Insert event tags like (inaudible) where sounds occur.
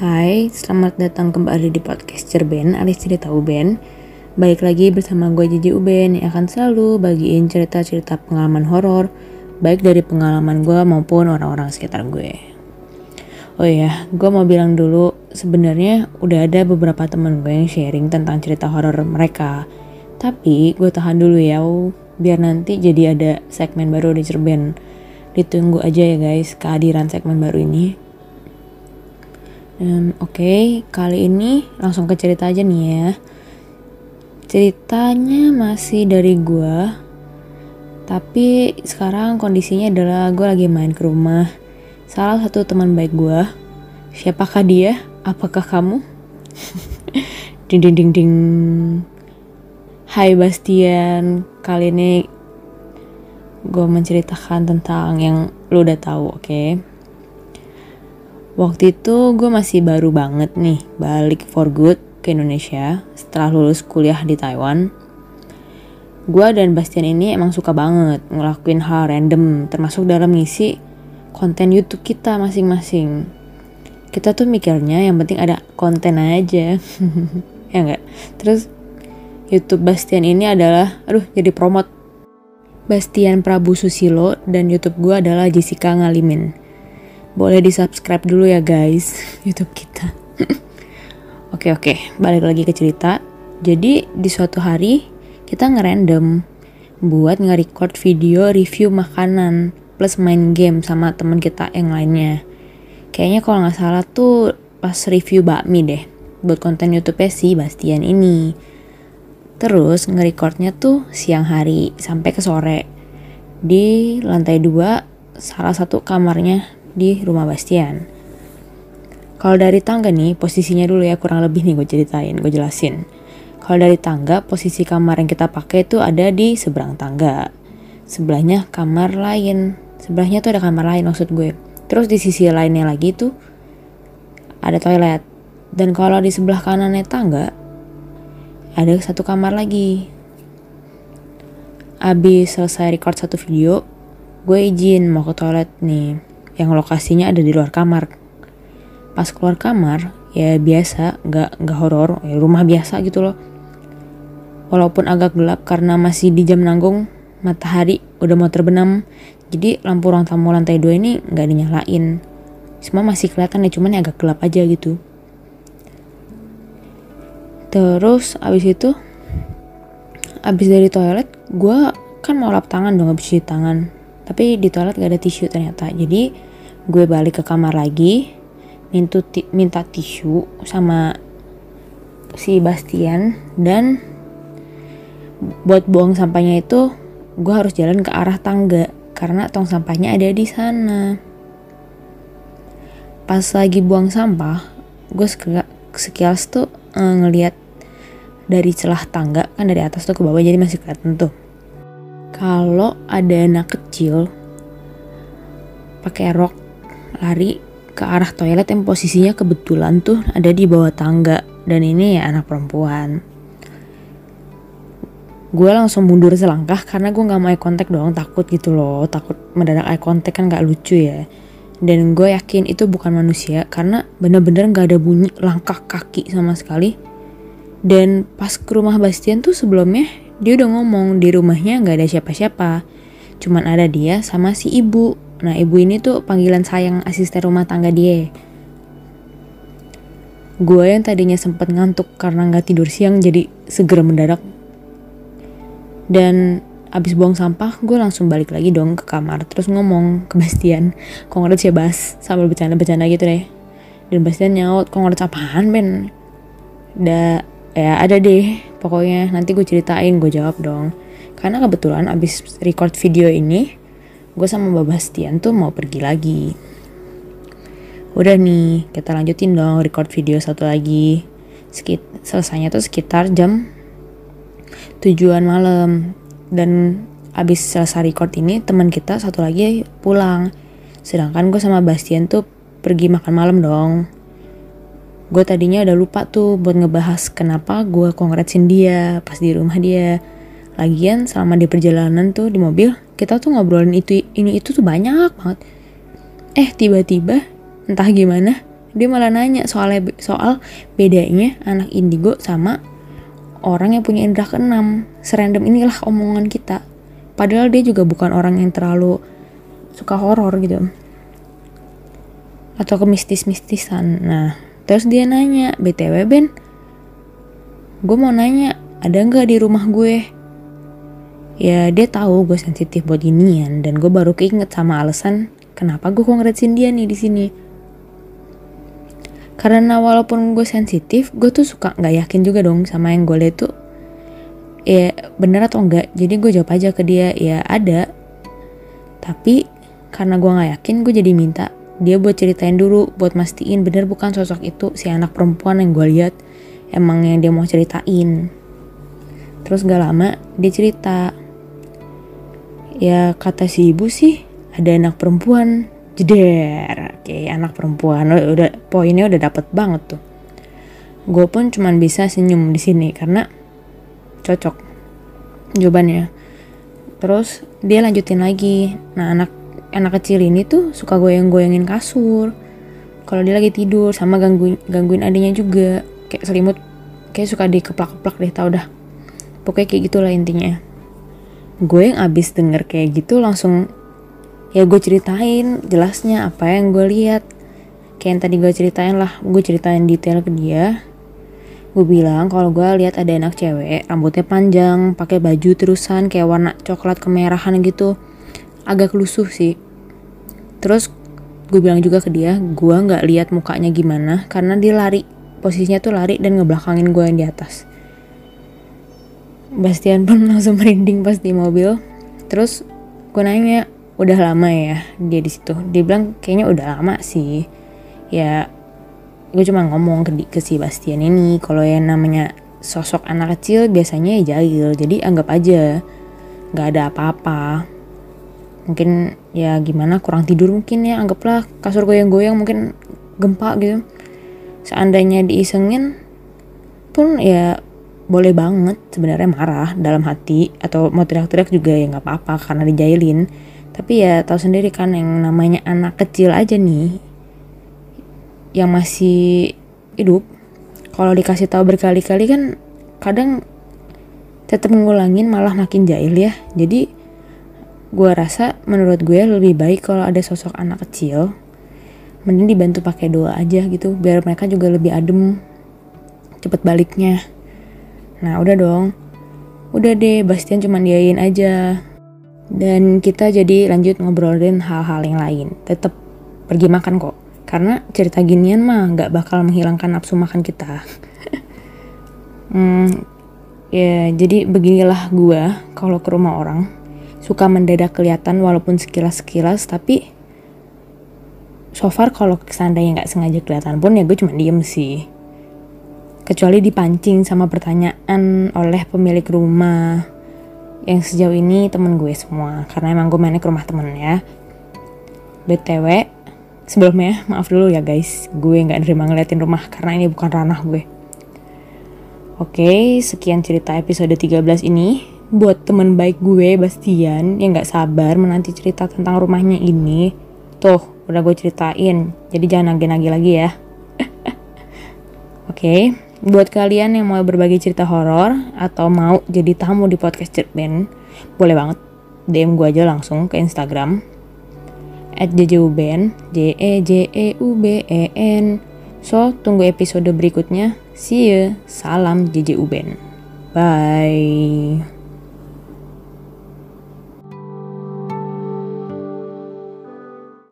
Hai, selamat datang kembali di podcast Cerben alias cerita Uben Baik lagi bersama gue Jiji Uben yang akan selalu bagiin cerita-cerita pengalaman horor Baik dari pengalaman gue maupun orang-orang sekitar gue. Oh iya, gue mau bilang dulu sebenarnya udah ada beberapa temen gue yang sharing tentang cerita horor mereka. Tapi gue tahan dulu ya, biar nanti jadi ada segmen baru di Cerben. Ditunggu aja ya guys kehadiran segmen baru ini Um, Oke, okay, kali ini langsung ke cerita aja nih ya. Ceritanya masih dari gua, tapi sekarang kondisinya adalah gue lagi main ke rumah salah satu teman baik gua. Siapakah dia? Apakah kamu? (laughs) ding ding ding ding. Hai Bastian, kali ini gue menceritakan tentang yang lu udah tahu, oke? Okay? Waktu itu gue masih baru banget nih balik for good ke Indonesia setelah lulus kuliah di Taiwan. Gue dan Bastian ini emang suka banget ngelakuin hal random termasuk dalam ngisi konten YouTube kita masing-masing. Kita tuh mikirnya yang penting ada konten aja. (laughs) ya enggak? Terus YouTube Bastian ini adalah aduh jadi promote Bastian Prabu Susilo dan YouTube gue adalah Jessica Ngalimin boleh di subscribe dulu ya guys YouTube kita. (laughs) oke oke, balik lagi ke cerita. Jadi di suatu hari kita ngerandom buat nge-record video review makanan plus main game sama temen kita yang lainnya. Kayaknya kalau nggak salah tuh pas review bakmi deh buat konten YouTube si Bastian ini. Terus nge-recordnya tuh siang hari sampai ke sore di lantai dua salah satu kamarnya di rumah Bastian. Kalau dari tangga nih, posisinya dulu ya kurang lebih nih gue ceritain, gue jelasin. Kalau dari tangga, posisi kamar yang kita pakai itu ada di seberang tangga. Sebelahnya kamar lain, sebelahnya tuh ada kamar lain maksud gue. Terus di sisi lainnya lagi tuh ada toilet. Dan kalau di sebelah kanannya tangga, ada satu kamar lagi. Abis selesai record satu video, gue izin mau ke toilet nih yang lokasinya ada di luar kamar. Pas keluar kamar, ya biasa, nggak nggak horor, ya rumah biasa gitu loh. Walaupun agak gelap karena masih di jam nanggung, matahari udah mau terbenam, jadi lampu ruang tamu lantai dua ini nggak dinyalain. Semua masih kelihatan ya, cuman ya agak gelap aja gitu. Terus abis itu, abis dari toilet, gue kan mau lap tangan dong, abis cuci tangan. Tapi di toilet gak ada tisu ternyata. Jadi gue balik ke kamar lagi minta, minta tisu sama si Bastian dan buat buang sampahnya itu gue harus jalan ke arah tangga karena tong sampahnya ada di sana. Pas lagi buang sampah gue sekilas tuh e, ngelihat dari celah tangga kan dari atas tuh ke bawah jadi masih kelihatan tuh. Kalau ada anak kecil pakai rok lari ke arah toilet yang posisinya kebetulan tuh ada di bawah tangga. Dan ini ya anak perempuan. Gue langsung mundur selangkah karena gue nggak mau eye contact doang takut gitu loh. Takut mendadak eye contact kan nggak lucu ya. Dan gue yakin itu bukan manusia karena bener-bener nggak ada bunyi langkah kaki sama sekali. Dan pas ke rumah Bastian tuh sebelumnya dia udah ngomong di rumahnya nggak ada siapa-siapa. Cuman ada dia sama si ibu Nah ibu ini tuh panggilan sayang asisten rumah tangga dia. Gue yang tadinya sempat ngantuk karena nggak tidur siang jadi segera mendadak. Dan abis buang sampah gue langsung balik lagi dong ke kamar terus ngomong ke Bastian kongres ya Bas? Sambil bercanda-bercanda gitu deh. Dan Bastian nyaut kongres apaan Ben? Da ya ada deh pokoknya. Nanti gue ceritain gue jawab dong. Karena kebetulan abis record video ini gue sama Mbak Bastian tuh mau pergi lagi. Udah nih, kita lanjutin dong record video satu lagi. Sekit selesainya tuh sekitar jam tujuan malam. Dan abis selesai record ini teman kita satu lagi pulang. Sedangkan gue sama Bastian tuh pergi makan malam dong. Gue tadinya udah lupa tuh buat ngebahas kenapa gue kongresin dia pas di rumah dia. Lagian selama di perjalanan tuh di mobil kita tuh ngobrolin itu ini itu tuh banyak banget. Eh tiba-tiba entah gimana dia malah nanya soal soal bedanya anak indigo sama orang yang punya indera keenam. Serandom inilah omongan kita. Padahal dia juga bukan orang yang terlalu suka horor gitu. Atau ke mistis-mistisan. Nah terus dia nanya btw Ben gue mau nanya ada nggak di rumah gue ya dia tahu gue sensitif buat ginian dan gue baru keinget sama alasan kenapa gue kongresin dia nih di sini. Karena walaupun gue sensitif gue tuh suka nggak yakin juga dong sama yang gue lihat tuh. Ya bener atau enggak jadi gue jawab aja ke dia ya ada. Tapi karena gue nggak yakin gue jadi minta dia buat ceritain dulu buat mastiin bener bukan sosok itu si anak perempuan yang gue lihat. Emang yang dia mau ceritain. Terus gak lama dia cerita ya kata si ibu sih ada anak perempuan. Jeder. Oke anak perempuan. Udah poinnya udah dapet banget tuh. Gue pun cuman bisa senyum di sini karena cocok jawabannya. Terus dia lanjutin lagi. Nah anak anak kecil ini tuh suka goyang-goyangin kasur. Kalau dia lagi tidur sama gangguin gangguin adiknya juga. Kayak selimut kayak suka dikeplak-keplak deh tau dah. Pokoknya kayak gitulah intinya gue yang abis denger kayak gitu langsung ya gue ceritain jelasnya apa yang gue lihat. Kayak yang tadi gue ceritain lah gue ceritain detail ke dia. Gue bilang kalau gue lihat ada anak cewek rambutnya panjang pakai baju terusan kayak warna coklat kemerahan gitu. Agak lusuh sih. Terus gue bilang juga ke dia gue nggak lihat mukanya gimana karena dia lari posisinya tuh lari dan ngebelakangin gue yang di atas Bastian pun (laughs) langsung merinding pas di mobil. Terus gue nanya udah lama ya dia di situ? Dia bilang kayaknya udah lama sih. Ya gue cuma ngomong ke, ke si Bastian ini kalau yang namanya sosok anak kecil biasanya ya jahil jadi anggap aja nggak ada apa-apa. Mungkin ya gimana kurang tidur mungkin ya anggaplah kasur goyang-goyang mungkin gempa gitu. Seandainya diisengin pun ya boleh banget sebenarnya marah dalam hati atau mau teriak-teriak juga ya nggak apa-apa karena dijailin. Tapi ya tahu sendiri kan yang namanya anak kecil aja nih yang masih hidup kalau dikasih tahu berkali-kali kan kadang tetap ngulangin malah makin jahil ya. Jadi gue rasa menurut gue lebih baik kalau ada sosok anak kecil mending dibantu pakai doa aja gitu biar mereka juga lebih adem cepet baliknya nah udah dong. Udah deh Bastian cuma diain aja. Dan kita jadi lanjut ngobrolin hal-hal yang lain. Tetap pergi makan kok. Karena cerita ginian mah nggak bakal menghilangkan nafsu makan kita. (laughs) hmm, ya jadi beginilah gue kalau ke rumah orang. Suka mendadak kelihatan walaupun sekilas-sekilas tapi so far kalau seandainya nggak sengaja kelihatan pun ya gue cuma diem sih kecuali dipancing sama pertanyaan oleh pemilik rumah yang sejauh ini temen gue semua karena emang gue mainnya ke rumah temen ya btw Sebelumnya, maaf dulu ya guys, gue nggak nerima ngeliatin rumah karena ini bukan ranah gue. Oke, sekian cerita episode 13 ini. Buat temen baik gue, Bastian, yang nggak sabar menanti cerita tentang rumahnya ini. Tuh, udah gue ceritain, jadi jangan nagih-nagih lagi ya. (laughs) Oke, buat kalian yang mau berbagi cerita horor atau mau jadi tamu di podcast Cerpen, boleh banget. DM gue aja langsung ke Instagram. At jjuben j e j e u b e n. So tunggu episode berikutnya. See you salam jjuben bye